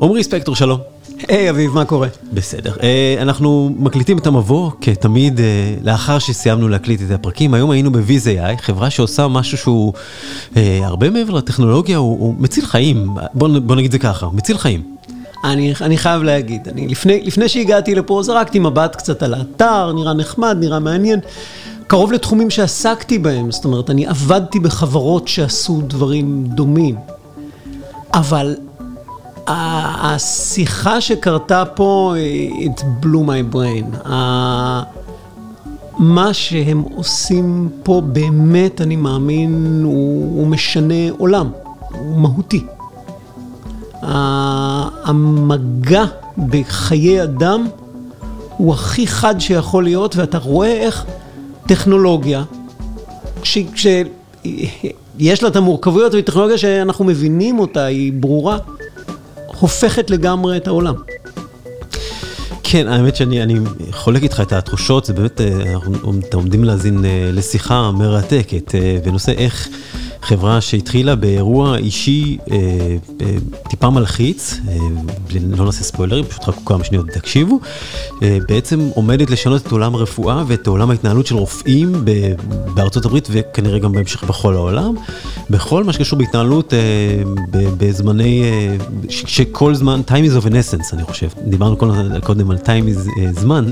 עמרי ספקטור, שלום. היי אביב, מה קורה? בסדר. אה, אנחנו מקליטים את המבוא, כתמיד, אה, לאחר שסיימנו להקליט את הפרקים. היום היינו ב-Viz.ai, חברה שעושה משהו שהוא אה, הרבה מעבר לטכנולוגיה, הוא, הוא מציל חיים. בוא, בוא נגיד זה ככה, הוא מציל חיים. אני, אני חייב להגיד, אני לפני, לפני שהגעתי לפה זרקתי מבט קצת על האתר, נראה נחמד, נראה מעניין. קרוב לתחומים שעסקתי בהם, זאת אומרת, אני עבדתי בחברות שעשו דברים דומים. אבל השיחה שקרתה פה, it blew my brain. מה שהם עושים פה באמת, אני מאמין, הוא, הוא משנה עולם, הוא מהותי. המגע בחיי אדם הוא הכי חד שיכול להיות, ואתה רואה איך טכנולוגיה, כשיש לה את המורכבויות, והיא טכנולוגיה שאנחנו מבינים אותה, היא ברורה, הופכת לגמרי את העולם. כן, האמת שאני חולק איתך את התחושות, זה באמת, אה, אנחנו עומדים להאזין אה, לשיחה מרתקת אה, בנושא איך... חברה שהתחילה באירוע אישי אה, אה, טיפה מלחיץ, אה, לא נעשה ספוילרים, פשוט רק כמה שניות תקשיבו, אה, בעצם עומדת לשנות את עולם הרפואה ואת עולם ההתנהלות של רופאים ב, בארצות הברית וכנראה גם בהמשך בכל העולם, בכל מה שקשור בהתנהלות אה, בזמני, אה, שכל זמן, time is of an essence אני חושב, דיברנו קודם על time is אה, זמן,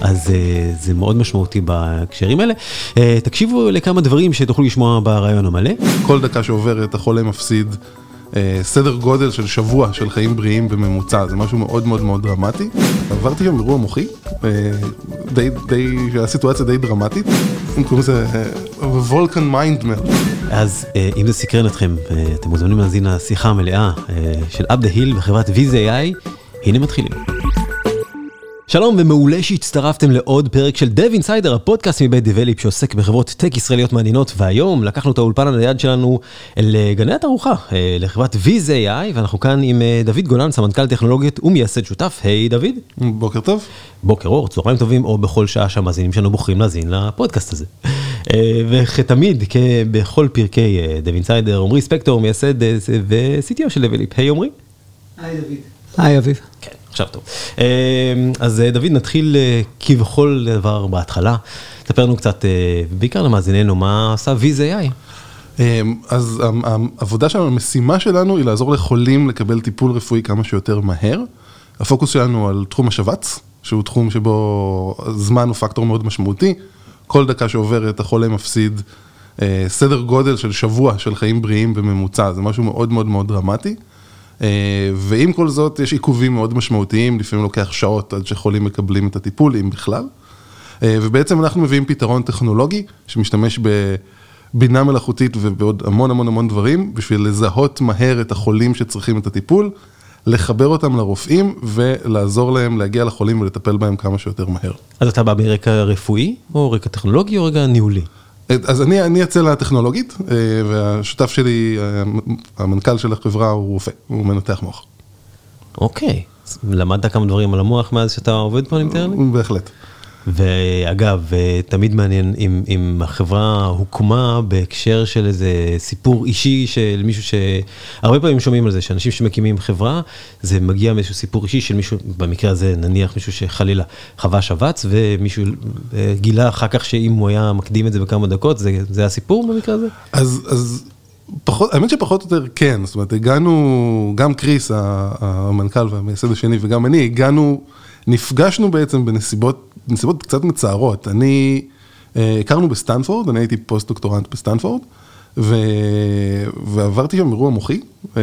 אז אה, זה מאוד משמעותי בהקשרים האלה. אה, תקשיבו לכמה דברים שתוכלו לשמוע ברעיון. מלא. כל דקה שעוברת החולה מפסיד אה, סדר גודל של שבוע של חיים בריאים בממוצע, זה משהו מאוד מאוד מאוד דרמטי. עברתי שם אירוע מוחי, אה, די, די, הסיטואציה די דרמטית, הם קוראים לזה וולקן מיינדמל. אז אה, אם זה סקרן אתכם, אה, אתם מוזמנים להזין לשיחה המלאה אה, של up the hill בחברת Viz.ai, הנה מתחילים. שלום ומעולה שהצטרפתם לעוד פרק של Dev Insider, הפודקאסט מבית דבליפ שעוסק בחברות טק ישראליות מעניינות, והיום לקחנו את האולפן הנייד שלנו לגני התערוכה, אה, לחברת Viz.ai, ואנחנו כאן עם אה, דוד גולן, סמנכ"ל טכנולוגיות ומייסד שותף. היי דוד. בוקר טוב. בוקר אור, צהריים טובים, או בכל שעה שהמאזינים שלנו בוחרים להאזין לפודקאסט הזה. אה, וכתמיד, בכל פרקי Dev Insider, עמרי ספקטור, מייסד ו-CTO של דבליפ. היי עמרי. היי דוד. היי אביב. עכשיו טוב. אמ, אז אה, דוד, נתחיל אה, כבכל דבר בהתחלה. תספר לנו קצת, אה, בעיקר למאזיננו, מה עשה Viz.ai. אמ, אז העבודה שלנו, המשימה שלנו היא לעזור לחולים לקבל טיפול רפואי כמה שיותר מהר. הפוקוס שלנו על תחום השבץ, שהוא תחום שבו זמן הוא פקטור מאוד משמעותי. כל דקה שעוברת החולה מפסיד סדר גודל של שבוע של חיים בריאים בממוצע, זה משהו מאוד מאוד מאוד דרמטי. אה, ועם כל זאת יש עיכובים מאוד משמעותיים, לפעמים לוקח שעות עד שחולים מקבלים את הטיפול, אם בכלל. אה, ובעצם אנחנו מביאים פתרון טכנולוגי שמשתמש בבינה מלאכותית ובעוד המון המון המון דברים, בשביל לזהות מהר את החולים שצריכים את הטיפול, לחבר אותם לרופאים ולעזור להם להגיע לחולים ולטפל בהם כמה שיותר מהר. אז אתה בא מרקע רפואי, או רקע טכנולוגי, או רקע ניהולי? אז אני, אני אצל הטכנולוגית, אה, והשותף שלי, אה, המנכ"ל של החברה הוא רופא, הוא מנתח מוח. אוקיי, למדת כמה דברים על המוח מאז שאתה עובד פה, אני מתאר לי? בהחלט. ואגב, תמיד מעניין אם, אם החברה הוקמה בהקשר של איזה סיפור אישי של מישהו שהרבה פעמים שומעים על זה, שאנשים שמקימים חברה, זה מגיע מאיזשהו סיפור אישי של מישהו, במקרה הזה נניח מישהו שחלילה חווה שבץ, ומישהו אה, גילה אחר כך שאם הוא היה מקדים את זה בכמה דקות, זה, זה הסיפור במקרה הזה? אז, אז פחות, האמת שפחות או יותר כן, זאת אומרת, הגענו, גם קריס, המנכ"ל והמייסד השני, וגם אני, הגענו... נפגשנו בעצם בנסיבות, בנסיבות קצת מצערות. אני, אה, הכרנו בסטנפורד, אני הייתי פוסט דוקטורנט בסטנפורד, ו... ועברתי שם אירוע מוחי, אה,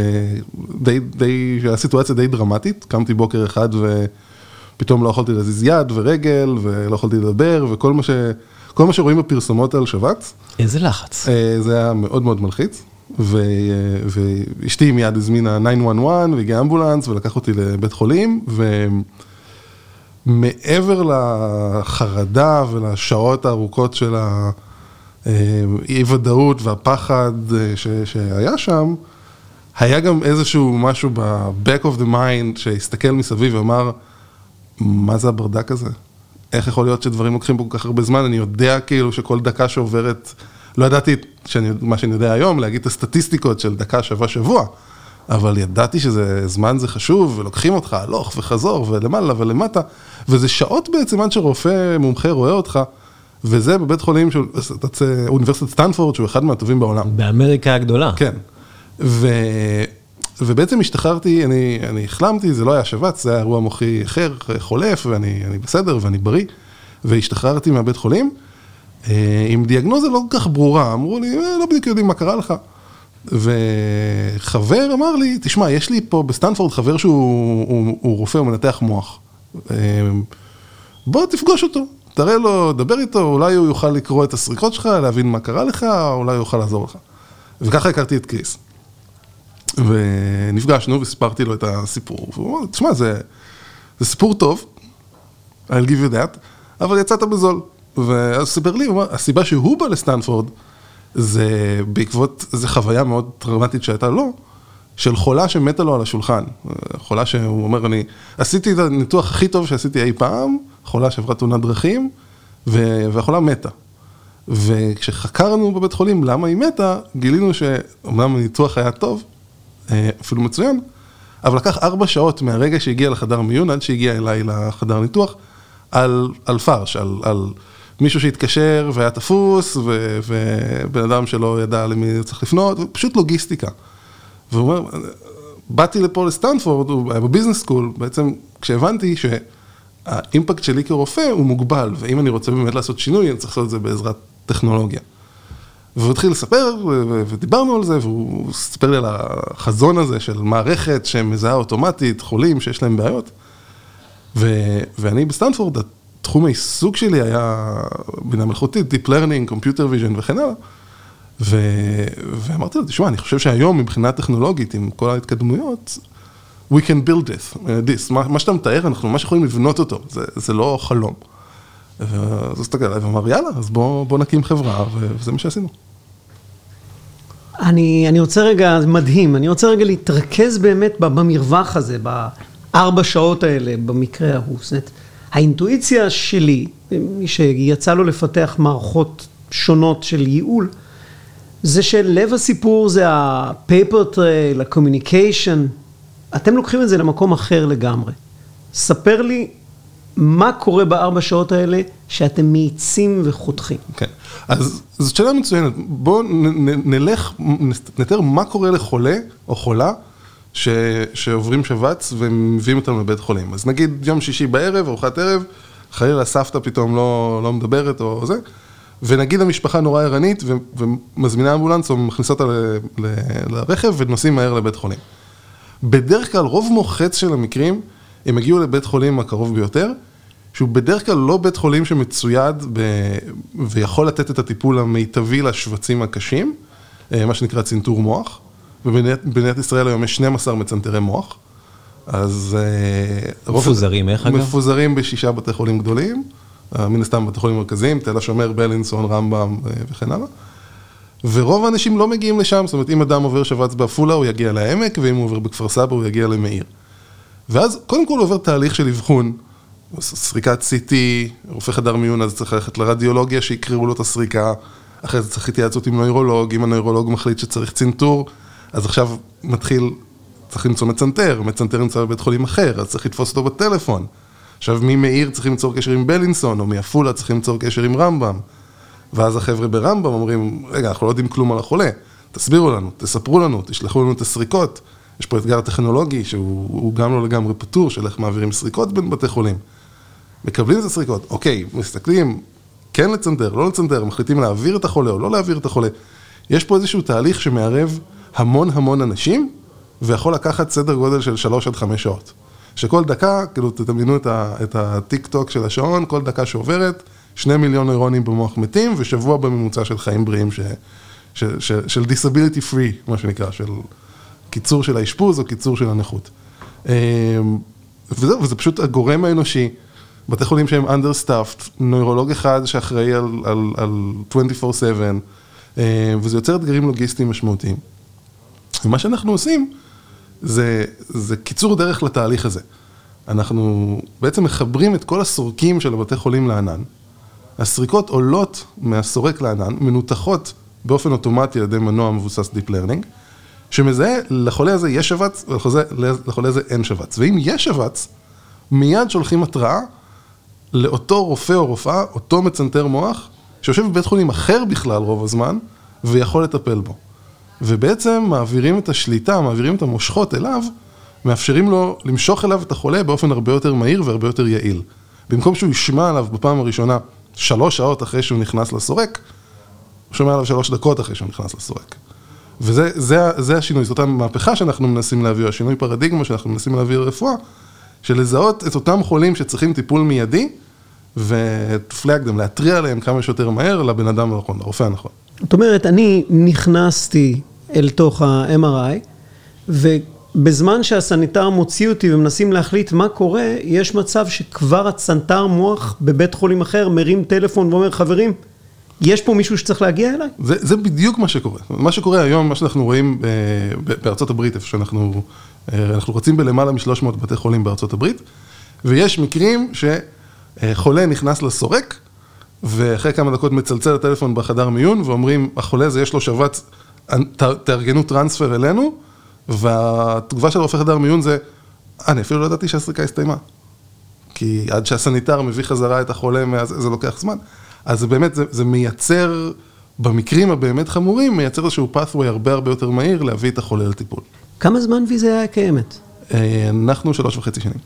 די, די, היה סיטואציה די דרמטית, קמתי בוקר אחד ופתאום לא יכולתי להזיז יד ורגל, ולא יכולתי לדבר, וכל מה, ש... מה שרואים בפרסומות על שבץ. איזה לחץ. אה, זה היה מאוד מאוד מלחיץ. ו... ואשתי מיד הזמינה 911 והגיע אמבולנס ולקח אותי לבית חולים, ו... מעבר לחרדה ולשעות הארוכות של האי ודאות והפחד אה, ש, שהיה שם, היה גם איזשהו משהו ב-back of the mind שהסתכל מסביב ואמר, מה זה הברדק הזה? איך יכול להיות שדברים לוקחים פה כל כך הרבה זמן? אני יודע כאילו שכל דקה שעוברת, לא ידעתי שאני, מה שאני יודע היום, להגיד את הסטטיסטיקות של דקה שווה שבוע, אבל ידעתי שזה זמן זה חשוב, ולוקחים אותך הלוך וחזור, ולמעלה ולמטה, וזה שעות בעצם עד שרופא מומחה רואה אותך, וזה בבית חולים של אוניברסיטת סטנפורד, שהוא אחד מהטובים בעולם. באמריקה הגדולה. כן. ו... ובעצם השתחררתי, אני, אני החלמתי, זה לא היה שבץ, זה היה אירוע מוחי אחר, חולף, ואני בסדר ואני בריא, והשתחררתי מהבית חולים, אה, עם דיאגנוזה לא כל כך ברורה, אמרו לי, אה, לא בדיוק יודעים מה קרה לך. וחבר אמר לי, תשמע, יש לי פה בסטנפורד חבר שהוא הוא, הוא רופא, הוא מנתח מוח. אה, בוא תפגוש אותו, תראה לו, דבר איתו, אולי הוא יוכל לקרוא את הסריקות שלך, להבין מה קרה לך, אולי הוא יוכל לעזור לך. וככה הכרתי את קריס. ונפגשנו וסיפרתי לו את הסיפור, והוא אמר, תשמע, זה, זה סיפור טוב, I'll give you that, אבל יצאת בזול. ואז הוא סיפר לי, הסיבה שהוא בא לסטנפורד, זה בעקבות, זו חוויה מאוד טראומטית שהייתה לו, של חולה שמתה לו על השולחן. חולה שהוא אומר, אני עשיתי את הניתוח הכי טוב שעשיתי אי פעם, חולה שעברה תאונת דרכים, והחולה מתה. וכשחקרנו בבית חולים למה היא מתה, גילינו שאומנם הניתוח היה טוב, אה, אפילו מצוין, אבל לקח ארבע שעות מהרגע שהגיע לחדר מיון עד שהגיע אליי לחדר ניתוח, על, על פרש, על, על מישהו שהתקשר והיה תפוס, ובן אדם שלא ידע למי צריך לפנות, פשוט לוגיסטיקה. והוא אומר, באתי לפה לסטנפורד, הוא היה בביזנס סקול, בעצם כשהבנתי שהאימפקט שלי כרופא הוא מוגבל, ואם אני רוצה באמת לעשות שינוי, אני צריך לעשות את זה בעזרת טכנולוגיה. והוא התחיל לספר, ודיברנו על זה, והוא סיפר לי על החזון הזה של מערכת שמזהה אוטומטית חולים שיש להם בעיות. ואני בסטנפורד, תחום העיסוק שלי היה בינה מלאכותית, Deep Learning, Computer Vision וכן הלאה. ו- ואמרתי לו, תשמע, אני חושב שהיום מבחינה טכנולוגית, עם כל ההתקדמויות, we can build this, this. מה, מה שאתה מתאר, אנחנו ממש יכולים לבנות אותו, זה, זה לא חלום. אז הוא הסתכל עליי ואמר, יאללה, אז בוא, בוא נקים חברה, וזה מה שעשינו. אני, אני רוצה רגע, זה מדהים, אני רוצה רגע להתרכז באמת במרווח הזה, בארבע שעות האלה, במקרה ההוא. זאת האינטואיציה שלי, מי שיצא לו לפתח מערכות שונות של ייעול, זה שלב הסיפור זה ה-paper trail, ה-communication, אתם לוקחים את זה למקום אחר לגמרי. ספר לי מה קורה בארבע שעות האלה שאתם מאיצים וחותכים. כן, אז זאת שאלה מצוינת. בואו נלך, נתאר מה קורה לחולה או חולה שעוברים שבץ ומביאים אותם לבית חולים. אז נגיד יום שישי בערב, ארוחת ערב, חלילה סבתא פתאום לא, לא מדברת או זה, ונגיד המשפחה נורא ערנית ומזמינה אמבולנס או מכניסה אותה לרכב ונוסעים מהר לבית חולים. בדרך כלל רוב מוחץ של המקרים הם הגיעו לבית חולים הקרוב ביותר, שהוא בדרך כלל לא בית חולים שמצויד ב... ויכול לתת את הטיפול המיטבי לשבצים הקשים, אה, מה שנקרא צנתור מוח, ובמדינת ישראל היום יש 12 מצנתרי מוח, אז... אה, מפוזרים, איך אגב? מפוזרים בשישה בתי חולים גדולים, אה, מן הסתם בתי חולים מרכזיים, תל השומר, בלינסון, רמב"ם וכן הלאה. ורוב האנשים לא מגיעים לשם, זאת אומרת, אם אדם עובר שבץ בעפולה, הוא יגיע לעמק, ואם הוא עובר בכפר סבא, הוא יגיע למאיר. ואז קודם כל הוא עובר תהליך של אבחון, סריקת CT, רופא חדר מיון, אז צריך ללכת לרדיולוגיה שיקראו לו את הסריקה, אחרי זה צריך התייעצות עם נוירולוג, אם הנוירולוג מחליט שצריך צנתור, אז עכשיו מתחיל, צריך למצוא מצנתר, מצנתר נמצא בבית חולים אחר, אז צריך לתפוס אותו בטלפון. עכשיו ממאיר צריכים ליצור קשר עם בלינסון, או מעפולה צריכים ליצור קשר עם רמב"ם. ואז החבר'ה ברמב"ם אומרים, רגע, אנחנו לא יודעים כלום על החולה, תסבירו לנו, תספרו לנו, תשלחו לנו את הסריקות. יש פה אתגר טכנולוגי שהוא גם לא לגמרי פתור, של איך מעבירים סריקות בין בתי חולים. מקבלים את הסריקות, אוקיי, מסתכלים, כן לצנתר, לא לצנתר, מחליטים להעביר את החולה או לא להעביר את החולה. יש פה איזשהו תהליך שמערב המון המון אנשים, ויכול לקחת סדר גודל של 3 עד 5 שעות. שכל דקה, כאילו תדמיינו את הטיק טוק של השעון, כל דקה שעוברת, 2 מיליון נוירונים במוח מתים, ושבוע בממוצע של חיים בריאים, ש, ש, ש, של disability free, מה שנקרא, של קיצור של האשפוז או קיצור של הנכות. אמ, וזהו, וזה פשוט הגורם האנושי. בתי חולים שהם understaffed, נוירולוג אחד שאחראי על, על, על 24/7, אה, וזה יוצר אתגרים לוגיסטיים משמעותיים. ומה שאנחנו עושים, זה, זה קיצור דרך לתהליך הזה. אנחנו בעצם מחברים את כל הסורקים של הבתי חולים לענן. הסריקות עולות מהסורק לענן, מנותחות באופן אוטומטי על ידי מנוע מבוסס Deep Learning, שמזהה לחולה הזה יש שבץ ולחולה הזה אין שבץ. ואם יש שבץ, מיד שולחים התראה לאותו רופא או רופאה, אותו מצנתר מוח, שיושב בבית חולים אחר בכלל רוב הזמן, ויכול לטפל בו. ובעצם מעבירים את השליטה, מעבירים את המושכות אליו, מאפשרים לו למשוך אליו את החולה באופן הרבה יותר מהיר והרבה יותר יעיל. במקום שהוא ישמע עליו בפעם הראשונה שלוש שעות אחרי שהוא נכנס לסורק, הוא שומע עליו שלוש דקות אחרי שהוא נכנס לסורק. וזה זה, זה השינוי, זאת המהפכה שאנחנו מנסים להביא, השינוי פרדיגמה שאנחנו מנסים להביא לרפואה, של לזהות את אותם חולים שצריכים טיפול מיידי, ו-flag להתריע עליהם כמה שיותר מהר לבן אדם הנכון, לרופא הנכון. זאת אומרת, אני נכנסתי אל תוך ה-MRI, ובזמן שהסניטר מוציא אותי ומנסים להחליט מה קורה, יש מצב שכבר הצנתר מוח בבית חולים אחר מרים טלפון ואומר, חברים, יש פה מישהו שצריך להגיע אליי? זה, זה בדיוק מה שקורה. מה שקורה היום, מה שאנחנו רואים אה, בארצות הברית, איפה שאנחנו, אה, אנחנו רצים בלמעלה מ-300 בתי חולים בארצות הברית, ויש מקרים שחולה נכנס לסורק, ואחרי כמה דקות מצלצל הטלפון בחדר מיון, ואומרים, החולה הזה יש לו שבץ, תארגנו טרנספר אלינו, והתגובה של הרופא חדר מיון זה, אני אפילו לא ידעתי שהסריקה הסתיימה. כי עד שהסניטר מביא חזרה את החולה, זה לוקח זמן. אז באמת, זה, זה מייצר, במקרים הבאמת חמורים, מייצר איזשהו pathway הרבה הרבה יותר מהיר להביא את החולה לטיפול. כמה זמן ויזה היה קיימת? אה, אנחנו שלוש וחצי שנים.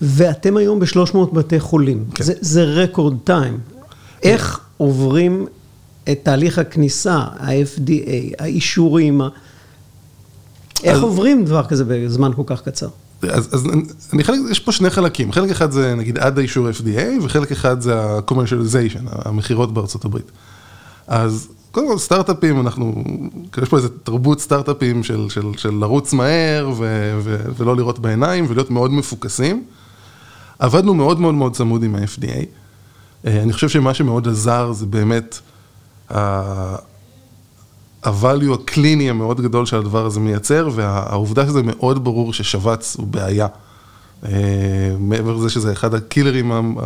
ואתם היום בשלוש מאות בתי חולים. כן. זה, זה רקורד טיים. איך עוברים את תהליך הכניסה, ה-FDA, האישורים, איך אז... עוברים דבר כזה בזמן כל כך קצר? אז, אז אני חלק, יש פה שני חלקים, חלק אחד זה נגיד עד האישור FDA, וחלק אחד זה ה-commercialization, המכירות בארצות הברית. אז קודם כל סטארט-אפים, אנחנו, יש פה איזה תרבות סטארט-אפים של, של, של לרוץ מהר ו, ו, ולא לראות בעיניים ולהיות מאוד מפוקסים. עבדנו מאוד מאוד מאוד צמוד עם ה-FDA. אה, אני חושב שמה שמאוד עזר זה באמת ה-value הקליני המאוד גדול שהדבר הזה מייצר, והעובדה שזה מאוד ברור ששבץ הוא בעיה. אה, מעבר לזה שזה אחד הקילרים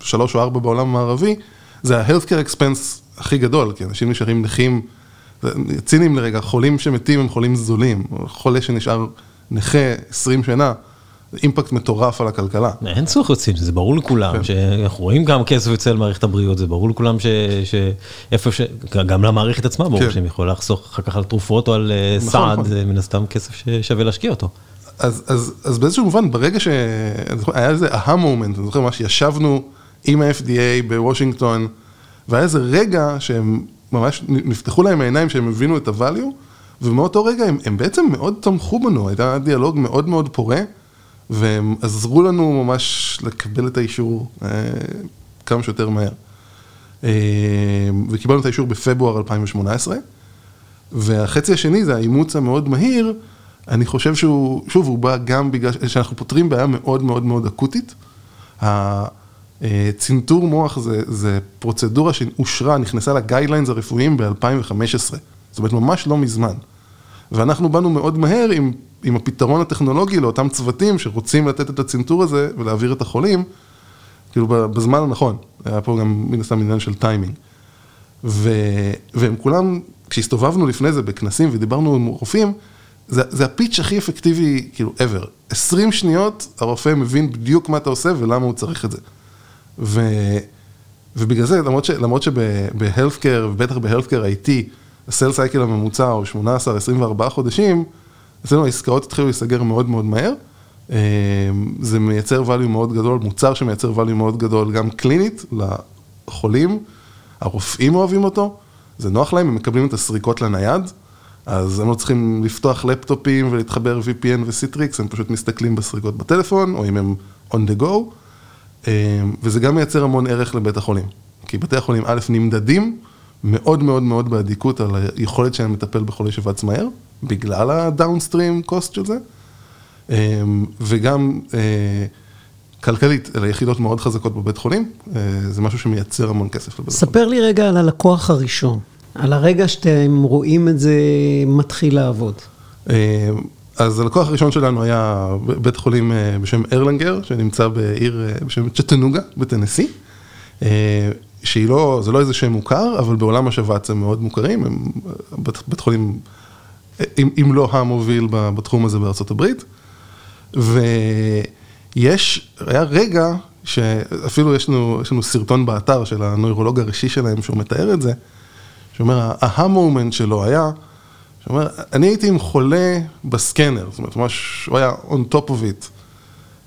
השלוש או ארבע בעולם המערבי, זה ה-healthcare expense הכי גדול, כי אנשים נשארים נכים, ציניים לרגע, חולים שמתים הם חולים זולים, חולה שנשאר נכה 20 שנה. אימפקט מטורף על הכלכלה. אין צורך יוצאים, זה ברור לכולם, כן. שאנחנו רואים כמה כסף יוצא למערכת הבריאות, זה ברור לכולם שאיפה ש... גם למערכת עצמה, ברור כן. שהם יכולים לחסוך אחר כך על תרופות או על אה, נכון, סעד, נכון. זה מן הסתם כסף ששווה להשקיע אותו. אז, אז, אז באיזשהו מובן, ברגע שהיה איזה אהה מומנט, אני זוכר ממש ישבנו עם ה-FDA בוושינגטון, והיה איזה רגע שהם ממש נפתחו להם העיניים שהם הבינו את ה-value, ומאותו רגע הם, הם בעצם מאוד תמכו בנו, הייתה דיאלוג מאוד מאוד פורה. והם עזרו לנו ממש לקבל את האישור אה, כמה שיותר מהר. אה, וקיבלנו את האישור בפברואר 2018, והחצי השני זה האימוץ המאוד מהיר, אני חושב שהוא, שוב, הוא בא גם בגלל שאנחנו פותרים בעיה מאוד מאוד מאוד אקוטית. הצנתור מוח זה, זה פרוצדורה שאושרה, נכנסה ל guidelines הרפואיים ב-2015, זאת אומרת ממש לא מזמן. ואנחנו באנו מאוד מהר עם עם הפתרון הטכנולוגי לאותם צוותים שרוצים לתת את הצנתור הזה ולהעביר את החולים, כאילו בזמן הנכון, היה פה גם מן הסתם עניין של טיימינג. ו, והם כולם, כשהסתובבנו לפני זה בכנסים ודיברנו עם רופאים, זה, זה הפיץ' הכי אפקטיבי, כאילו, ever. 20 שניות, הרופא מבין בדיוק מה אתה עושה ולמה הוא צריך את זה. ו, ובגלל זה, למרות, ש, למרות שבהלפקר, ובטח בהלפקר IT, הסל סייקל הממוצע הוא 18-24 חודשים, אצלנו העסקאות התחילו להיסגר מאוד מאוד מהר, אה, זה מייצר value מאוד גדול, מוצר שמייצר value מאוד גדול גם קלינית לחולים, הרופאים אוהבים אותו, זה נוח להם, הם מקבלים את הסריקות לנייד, אז הם לא צריכים לפתוח לפטופים ולהתחבר VPN ו-Citrix, הם פשוט מסתכלים בסריקות בטלפון, או אם הם on the go, אה, וזה גם מייצר המון ערך לבית החולים, כי בתי החולים א' נמדדים מאוד מאוד מאוד באדיקות על היכולת שלהם לטפל בחולי שבץ מהר. בגלל הדאונסטרים קוסט של זה, אמ, וגם אה, כלכלית, אלה יחידות מאוד חזקות בבית חולים, אה, זה משהו שמייצר המון כסף לבית חולים. ספר לי רגע על הלקוח הראשון, על הרגע שאתם רואים את זה מתחיל לעבוד. אמ, אז הלקוח הראשון שלנו היה בית חולים אה, בשם ארלנגר, שנמצא בעיר בשם צ'טנוגה בטנסי, שהיא לא, זה לא איזה שם מוכר, אבל בעולם השבץ הם מאוד מוכרים, הם בית, בית חולים אם, אם לא המוביל בתחום הזה בארצות הברית. ויש, היה רגע שאפילו יש לנו, יש לנו סרטון באתר של הנוירולוג הראשי שלהם שהוא מתאר את זה, שאומר, ההה מומנט שלו היה, שאומר, אני הייתי עם חולה בסקנר, זאת אומרת, ממש, הוא היה on top of it,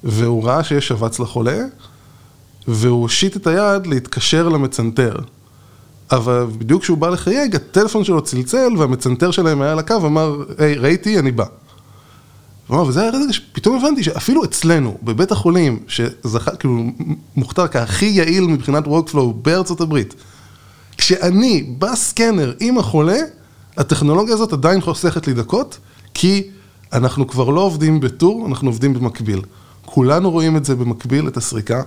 והוא ראה שיש שבץ לחולה, והוא הושיט את היד להתקשר למצנתר. אבל בדיוק כשהוא בא לחייג, הטלפון שלו צלצל, והמצנתר שלהם היה על הקו, אמר, היי, ראיתי, אני בא. וזה היה רגע שפתאום הבנתי שאפילו אצלנו, בבית החולים, שזכה, כאילו, מוכתר כהכי יעיל מבחינת workflow בארצות הברית, כשאני בסקנר עם החולה, הטכנולוגיה הזאת עדיין חוסכת לי דקות, כי אנחנו כבר לא עובדים בטור, אנחנו עובדים במקביל. כולנו רואים את זה במקביל, את הסריקה.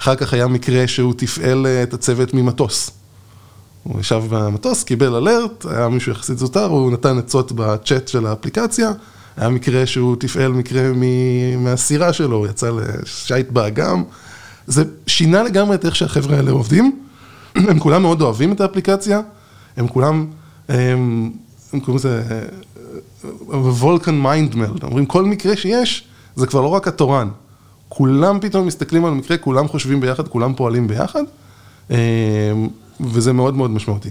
אחר כך היה מקרה שהוא תפעל אה, את הצוות ממטוס. הוא ישב במטוס, קיבל אלרט, היה מישהו יחסית זוטר, הוא נתן עצות בצ'אט של האפליקציה. היה מקרה שהוא תפעל מקרה מהסירה שלו, הוא יצא לשייט באגם. זה שינה לגמרי את איך שהחבר'ה האלה עובדים. הם כולם מאוד אוהבים את האפליקציה, הם כולם, הם, הם קוראים לזה Vulcan mind meld, אומרים כל מקרה שיש, זה כבר לא רק התורן. כולם פתאום מסתכלים על מקרה, כולם חושבים ביחד, כולם פועלים ביחד, וזה מאוד מאוד משמעותי.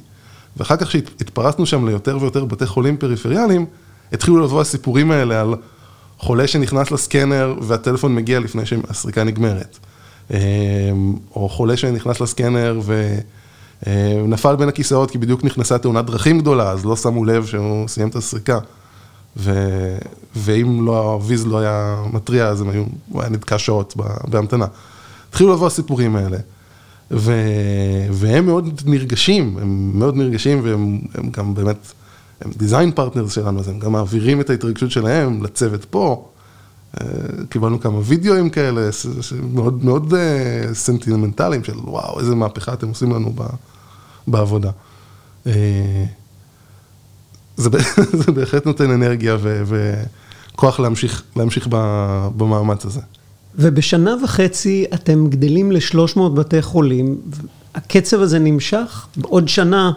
ואחר כך שהתפרסנו שם ליותר ויותר בתי חולים פריפריאליים, התחילו לבוא הסיפורים האלה על חולה שנכנס לסקנר והטלפון מגיע לפני שהסריקה נגמרת. אמ, או חולה שנכנס לסקנר ונפל בין הכיסאות כי בדיוק נכנסה תאונת דרכים גדולה, אז לא שמו לב שהוא סיים את הסריקה. ו... ואם לא, הוויז לא היה מתריע, אז הם היו, הוא היה נתקע שעות בהמתנה. התחילו לבוא הסיפורים האלה. ו... והם מאוד נרגשים, הם מאוד נרגשים והם גם באמת הם design partners שלנו, אז הם גם מעבירים את ההתרגשות שלהם לצוות פה. אה, קיבלנו כמה וידאוים כאלה, מאוד מאוד אה, סנטימנטליים של וואו, איזה מהפכה אתם עושים לנו בעבודה. אה, זה, זה בהחלט נותן אנרגיה וכוח להמשיך, להמשיך במאמץ הזה. ובשנה וחצי אתם גדלים ל-300 בתי חולים, הקצב הזה נמשך, עוד שנה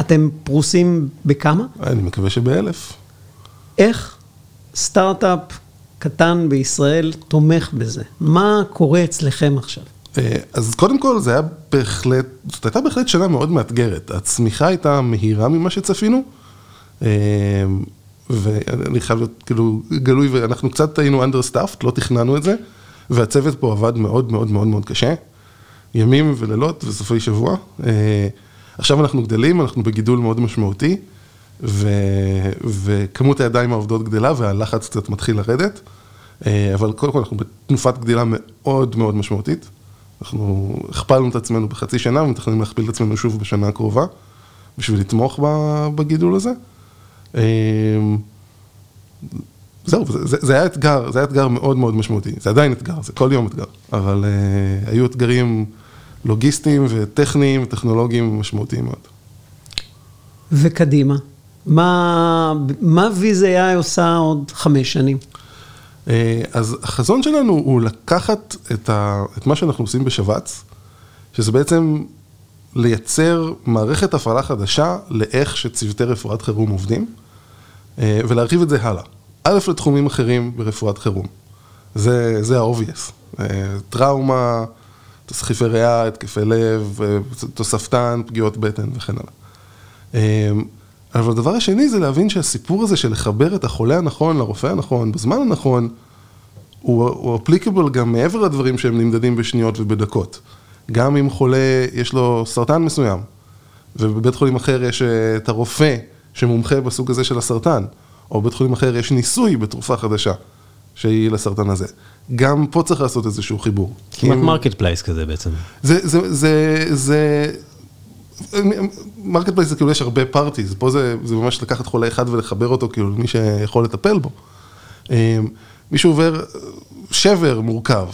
אתם פרוסים בכמה? אני מקווה שבאלף. איך סטארט-אפ קטן בישראל תומך בזה? מה קורה אצלכם עכשיו? אה, אז קודם כל זה היה בהחלט, זאת הייתה בהחלט שנה מאוד מאתגרת. הצמיחה הייתה מהירה ממה שצפינו, אה, ואני חייב להיות כאילו גלוי, ואנחנו קצת היינו understaffed, לא תכננו את זה, והצוות פה עבד מאוד מאוד מאוד מאוד קשה, ימים ולילות וסופי שבוע. אה, עכשיו אנחנו גדלים, אנחנו בגידול מאוד משמעותי, ו... וכמות הידיים העובדות גדלה והלחץ קצת מתחיל לרדת, אה, אבל קודם כל אנחנו בתנופת גדילה מאוד מאוד משמעותית. אנחנו הכפלנו את עצמנו בחצי שנה ומתכננים להכפיל את עצמנו שוב בשנה הקרובה, בשביל לתמוך בגידול הזה. אה, זהו, זה, זה היה אתגר, זה היה אתגר מאוד מאוד משמעותי, זה עדיין אתגר, זה כל יום אתגר, אבל uh, היו אתגרים לוגיסטיים וטכניים וטכנולוגיים משמעותיים מאוד. וקדימה, מה, מה VZI עושה עוד חמש שנים? אה, אז החזון שלנו הוא לקחת את, ה, את מה שאנחנו עושים בשבץ, שזה בעצם לייצר מערכת הפעלה חדשה לאיך שצוותי רפואת חירום עובדים, אה, ולהרחיב את זה הלאה. א', לתחומים אחרים ברפואת חירום. זה, ה-obvious. אה, טראומה, תסחיפי ריאה, התקפי לב, תוספתן, פגיעות בטן וכן הלאה. אמ, אבל הדבר השני זה להבין שהסיפור הזה של לחבר את החולה הנכון לרופא הנכון, בזמן הנכון, הוא applicable גם מעבר לדברים שהם נמדדים בשניות ובדקות. גם אם חולה, יש לו סרטן מסוים, ובבית חולים אחר יש אה, את הרופא שמומחה בסוג הזה של הסרטן, או בבית חולים אחר יש ניסוי בתרופה חדשה שהיא לסרטן הזה. גם פה צריך לעשות איזשהו חיבור. כמעט market place כזה בעצם. זה, זה, זה, זה, market place זה כאילו יש הרבה parties, פה זה, זה ממש לקחת חולה אחד ולחבר אותו כאילו למי שיכול לטפל בו. אמ, מישהו עובר שבר מורכב,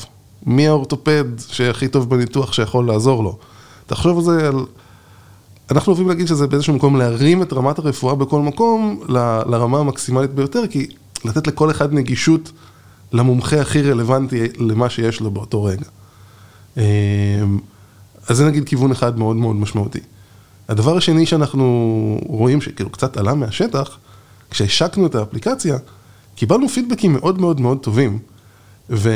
מי האורתופד שהכי טוב בניתוח שיכול לעזור לו. תחשוב על זה, על... אנחנו אוהבים להגיד שזה באיזשהו מקום להרים את רמת הרפואה בכל מקום ל, לרמה המקסימלית ביותר, כי לתת לכל אחד נגישות למומחה הכי רלוונטי למה שיש לו באותו רגע. אמ, אז זה נגיד כיוון אחד מאוד מאוד משמעותי. הדבר השני שאנחנו רואים שכאילו קצת עלה מהשטח, כשהשקנו את האפליקציה, קיבלנו פידבקים מאוד מאוד מאוד טובים, ו...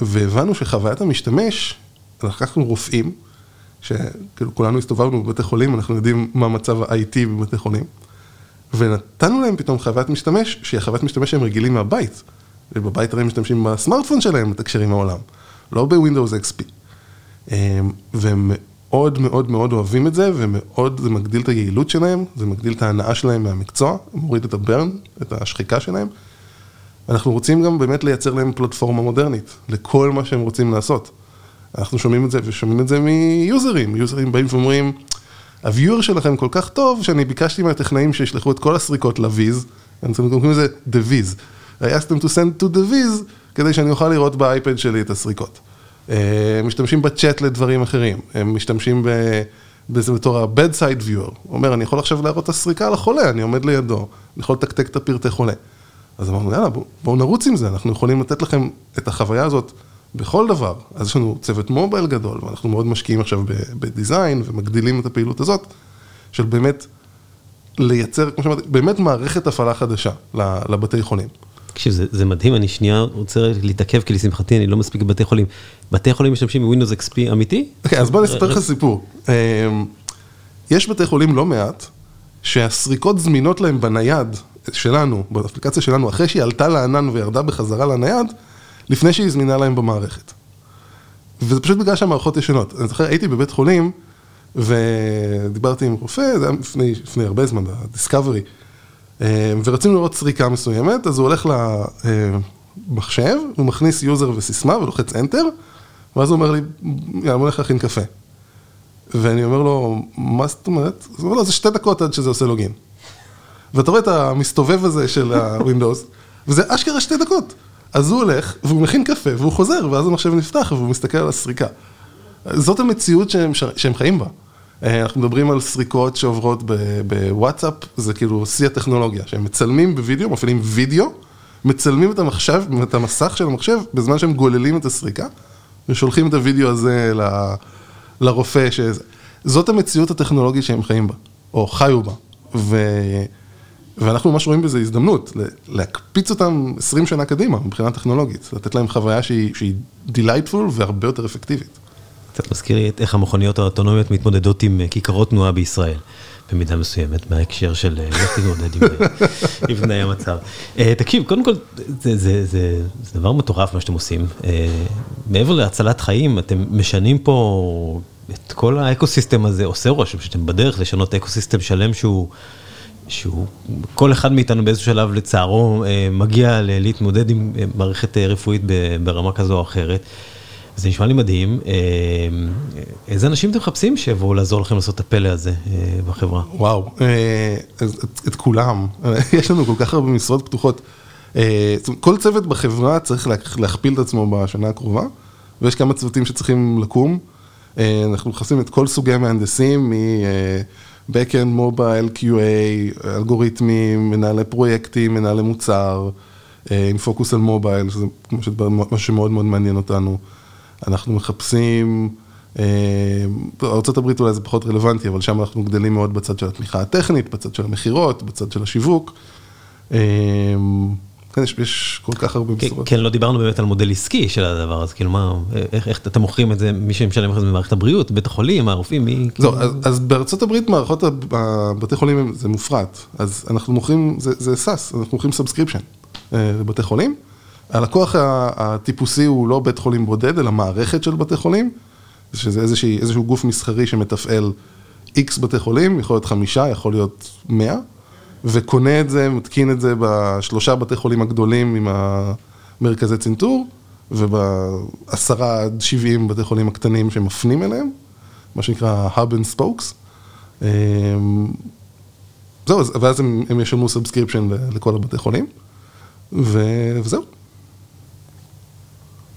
והבנו שחוויית המשתמש, לקחנו רופאים, שכאילו כולנו הסתובבנו בבתי חולים, אנחנו יודעים מה מצב ה-IT בבתי חולים, ונתנו להם פתאום חוויית משתמש, שהיא חוויית משתמש שהם רגילים מהבית. ובבית הרי הם משתמשים בסמארטפון שלהם לתקשר עם העולם, לא בווינדוס XP. אמ, והם מאוד מאוד מאוד אוהבים את זה, ומאוד זה מגדיל את היעילות שלהם, זה מגדיל את ההנאה שלהם מהמקצוע, מוריד את הברן, את השחיקה שלהם. אנחנו רוצים גם באמת לייצר להם פלטפורמה מודרנית, לכל מה שהם רוצים לעשות. אנחנו שומעים את זה ושומעים את זה מיוזרים, יוזרים באים ואומרים, הוויור שלכם כל כך טוב, שאני ביקשתי מהטכנאים שישלחו את כל הסריקות לוויז, אנחנו קוראים לזה the viz. I asked them to send to the viz, כדי שאני אוכל לראות באייפד שלי את הסריקות. אה, משתמשים בצ'אט לדברים אחרים, הם משתמשים בזה בתור ה-bedside viewer, הוא אומר, אני יכול עכשיו להראות את הסריקה לחולה, אני עומד לידו, אני יכול לתקתק את הפרטי חולה. אז אמרנו, יאללה, בואו בוא נרוץ עם זה, אנחנו יכולים לתת לכם את החוויה הזאת בכל דבר. אז יש לנו צוות מובייל גדול, ואנחנו מאוד משקיעים עכשיו בדיזיין, ומגדילים את הפעילות הזאת, של באמת לייצר, כמו שאמרתי, באמת מערכת הפעלה חדשה לבתי חולים. תקשיב, זה, זה מדהים, אני שנייה רוצה להתעכב, כי לשמחתי אני לא מספיק בבתי חולים. בתי חולים משתמשים בווינדוס XP אמיתי? אוקיי, okay, אז בוא אני אספר לך סיפור. אמ, יש בתי חולים לא מעט, שהסריקות זמינות להם בנייד שלנו, באפליקציה שלנו, אחרי שהיא עלתה לענן וירדה בחזרה לנייד, לפני שהיא זמינה להם במערכת. וזה פשוט בגלל שהמערכות ישנות. אני זוכר, הייתי בבית חולים, ודיברתי עם רופא, זה היה לפני, לפני הרבה זמן, ה-Discovery, אה, ורצינו לראות סריקה מסוימת, אז הוא הולך למחשב, הוא מכניס user וסיסמה ולוחץ Enter, ואז הוא אומר לי, יאללה, בוא נלך להכין קפה. ואני אומר לו, מה זאת אומרת? אז הוא אומר לו, זה שתי דקות עד שזה עושה לוגין. ואתה רואה את המסתובב הזה של ה-Windows, וזה אשכרה שתי דקות. אז הוא הולך, והוא מכין קפה, והוא חוזר, ואז המחשב נפתח, והוא מסתכל על הסריקה. זאת המציאות שהם, שהם חיים בה. אה, אנחנו מדברים על סריקות שעוברות בוואטסאפ, זה כאילו שיא הטכנולוגיה, שהם מצלמים בווידאו, מפעילים וידאו, מצלמים את המחשב, את המסך של המחשב, בזמן שהם גוללים את הסריקה, ושולחים את הווידאו הזה ל, לרופא, ש... זאת המציאות הטכנולוגית שהם חיים בה, או חיו בה. ו... ואנחנו ממש רואים בזה הזדמנות, להקפיץ אותם 20 שנה קדימה מבחינה טכנולוגית, לתת להם חוויה שהיא, שהיא delightful והרבה יותר אפקטיבית. קצת מזכיר לי את איך המכוניות האוטונומיות מתמודדות עם אה, כיכרות תנועה בישראל, במידה מסוימת, מההקשר של אה, איך תתמודד עם אה, תנאי המצב. תקשיב, קודם כל, זה, זה, זה, זה דבר מטורף מה שאתם עושים. מעבר להצלת חיים, אתם משנים פה את כל האקוסיסטם הזה, עושה רושם שאתם בדרך לשנות אקוסיסטם שלם שהוא... שהוא, כל אחד מאיתנו באיזשהו שלב לצערו מגיע להתמודד עם מערכת רפואית ברמה כזו או אחרת. זה נשמע לי מדהים. אה, איזה אנשים אתם מחפשים שיבואו לעזור לכם לעשות את הפלא הזה אה, בחברה? וואו, אה, את כולם. יש לנו כל כך הרבה משרות פתוחות. כל צוות בחברה צריך להכפיל את עצמו בשנה הקרובה, ויש כמה צוותים שצריכים לקום. אנחנו מחפשים את כל סוגי המהנדסים, מ-Backend, מובייל, QA, אלגוריתמים, מנהלי פרויקטים, מנהלי מוצר, עם פוקוס על מובייל, שזה משהו שמאוד מאוד מעניין אותנו. אנחנו מחפשים, אה, ארה"ב אולי זה פחות רלוונטי, אבל שם אנחנו גדלים מאוד בצד של התמיכה הטכנית, בצד של המכירות, בצד של השיווק. כן, יש, יש כל כך הרבה כן, משרות. כן, לא דיברנו באמת על מודל עסקי של הדבר הזה, כאילו מה, איך, איך אתם מוכרים את זה, מי שמשלם לך זה במערכת הבריאות, בית החולים, הרופאים, מי... לא, אז, אז בארצות הברית מערכות הבתי חולים זה מופרט, אז אנחנו מוכרים, זה, זה SaaS, אנחנו מוכרים subscription אה, לבתי חולים. הלקוח הטיפוסי הוא לא בית חולים בודד, אלא מערכת של בתי חולים, שזה איזושהי, איזשהו גוף מסחרי שמתפעל איקס בתי חולים, יכול להיות חמישה, יכול להיות מאה, וקונה את זה, מתקין את זה בשלושה בתי חולים הגדולים עם המרכזי צנתור, ובעשרה עד שבעים בתי חולים הקטנים שמפנים אליהם, מה שנקרא hub and spokes. אמ, זהו, ואז הם, הם ישלמו subscription לכל הבתי חולים, וזהו.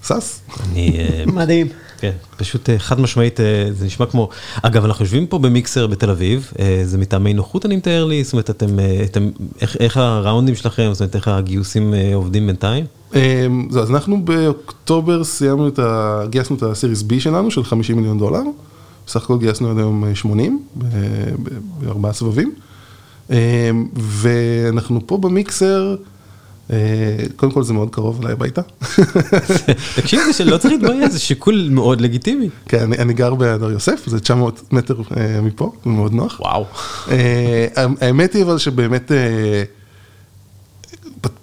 שש. אני... אה, מדהים. כן, פשוט אה, חד משמעית, אה, זה נשמע כמו... אגב, אנחנו יושבים פה במיקסר בתל אביב, זה מטעמי נוחות אני מתאר לי, זאת אומרת, אתם, אתם, איך, איך הראונדים שלכם, זאת אומרת, איך הגיוסים עובדים בינתיים? אז אנחנו באוקטובר סיימנו את ה... גייסנו את הסיריס B שלנו, של 50 מיליון דולר. בסך הכל גייסנו עד היום 80, בארבעה סבבים. אה, ואנחנו פה במיקסר, אה, קודם כל זה מאוד קרוב אליי הביתה. תקשיב, זה שלא צריך להתבייש, זה שיקול מאוד לגיטימי. כן, אני, אני גר בהדר יוסף, זה 900 מטר אה, מפה, זה מאוד נוח. וואו. אה, האמת היא אבל שבאמת אה,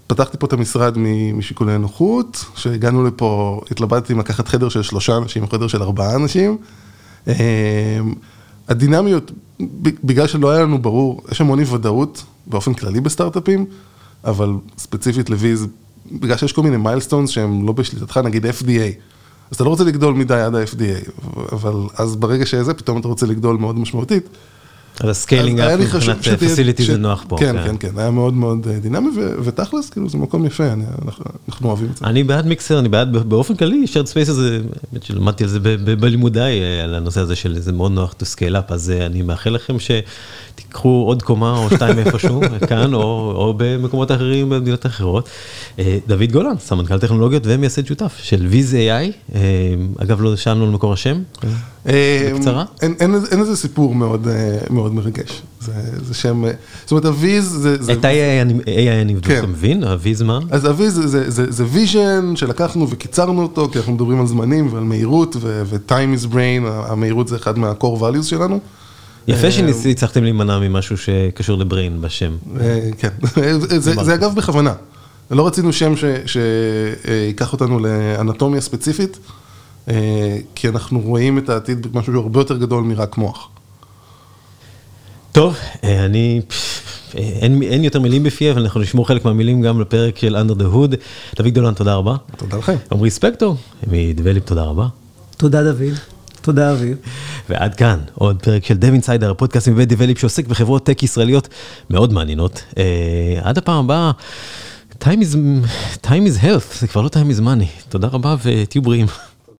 פתחתי פה את המשרד משיקולי נוחות, שהגענו לפה, התלבטתי אם לקחת חדר של שלושה אנשים או חדר של ארבעה אנשים. אה, הדינמיות, בגלל שלא היה לנו ברור, יש המון אי ודאות באופן כללי בסטארט-אפים, אבל ספציפית לוויז, בגלל שיש כל מיני milestones שהם לא בשליטתך, נגיד FDA. אז אתה לא רוצה לגדול מדי עד ה-FDA, אבל אז ברגע שזה, פתאום אתה רוצה לגדול מאוד משמעותית. אז ה scaling לי מבחינת facility זה נוח פה. כן, כן, כן, היה מאוד מאוד אה, דינמי, ותכלס, כאילו, זה מקום יפה, אני- אנחנו- אוהבים את זה. אני בעד מיקסר, אני בעד באופן כללי, shared space הזה, האמת שלמדתי על זה בלימודיי, אה, על הנושא הזה של זה מאוד נוח to scale up, אז אה, אני מאחל לכם שתיקחו עוד קומה או שתיים איפשהו, כאן או או במקומות אחרים במדינות אחרות. דוד גולן, סמנכ"ל טכנולוגיות ומייסד שותף של ויז AI, אגב לא שאלנו על מקור השם, אה, בקצרה? אין- אין איזה- סיפור מאוד אה, מרגש. זה זה שם, אה, זאת אומרת, הוויז זה... זה- את ה-AI אני- בדיוק כן. מבין, הוויז מה? אז הוויז זה- זה- זה זה vision שלקחנו וקיצרנו אותו, כי אנחנו מדברים על זמנים ועל מהירות, ו-time is brain, המהירות זה אחד מה-core values שלנו. יפה אה, שהצלחתם להימנע ממשהו שקשור לבריין בשם. אה, כן, זה, אגב בכוונה. לא רצינו שם שייקח אותנו לאנטומיה ספציפית, אה, כי אנחנו רואים את העתיד במשהו שהוא הרבה יותר גדול מרק מוח. טוב, אה, אני, אה, אין, אין יותר מילים בפי, אבל אנחנו נשמור חלק מהמילים גם לפרק של Under the Hood. דוד דולן, תודה רבה. תודה לכם. עמרי ספקטור, מדבליפ, תודה רבה. תודה דוד, תודה אביב. ועד כאן עוד פרק של Dev Insider, הפודקאסט מבית דבליפ שעוסק בחברות טק ישראליות מאוד מעניינות. אה, עד הפעם הבאה, time is, time is health, זה כבר לא time is money. תודה רבה ותהיו בריאים.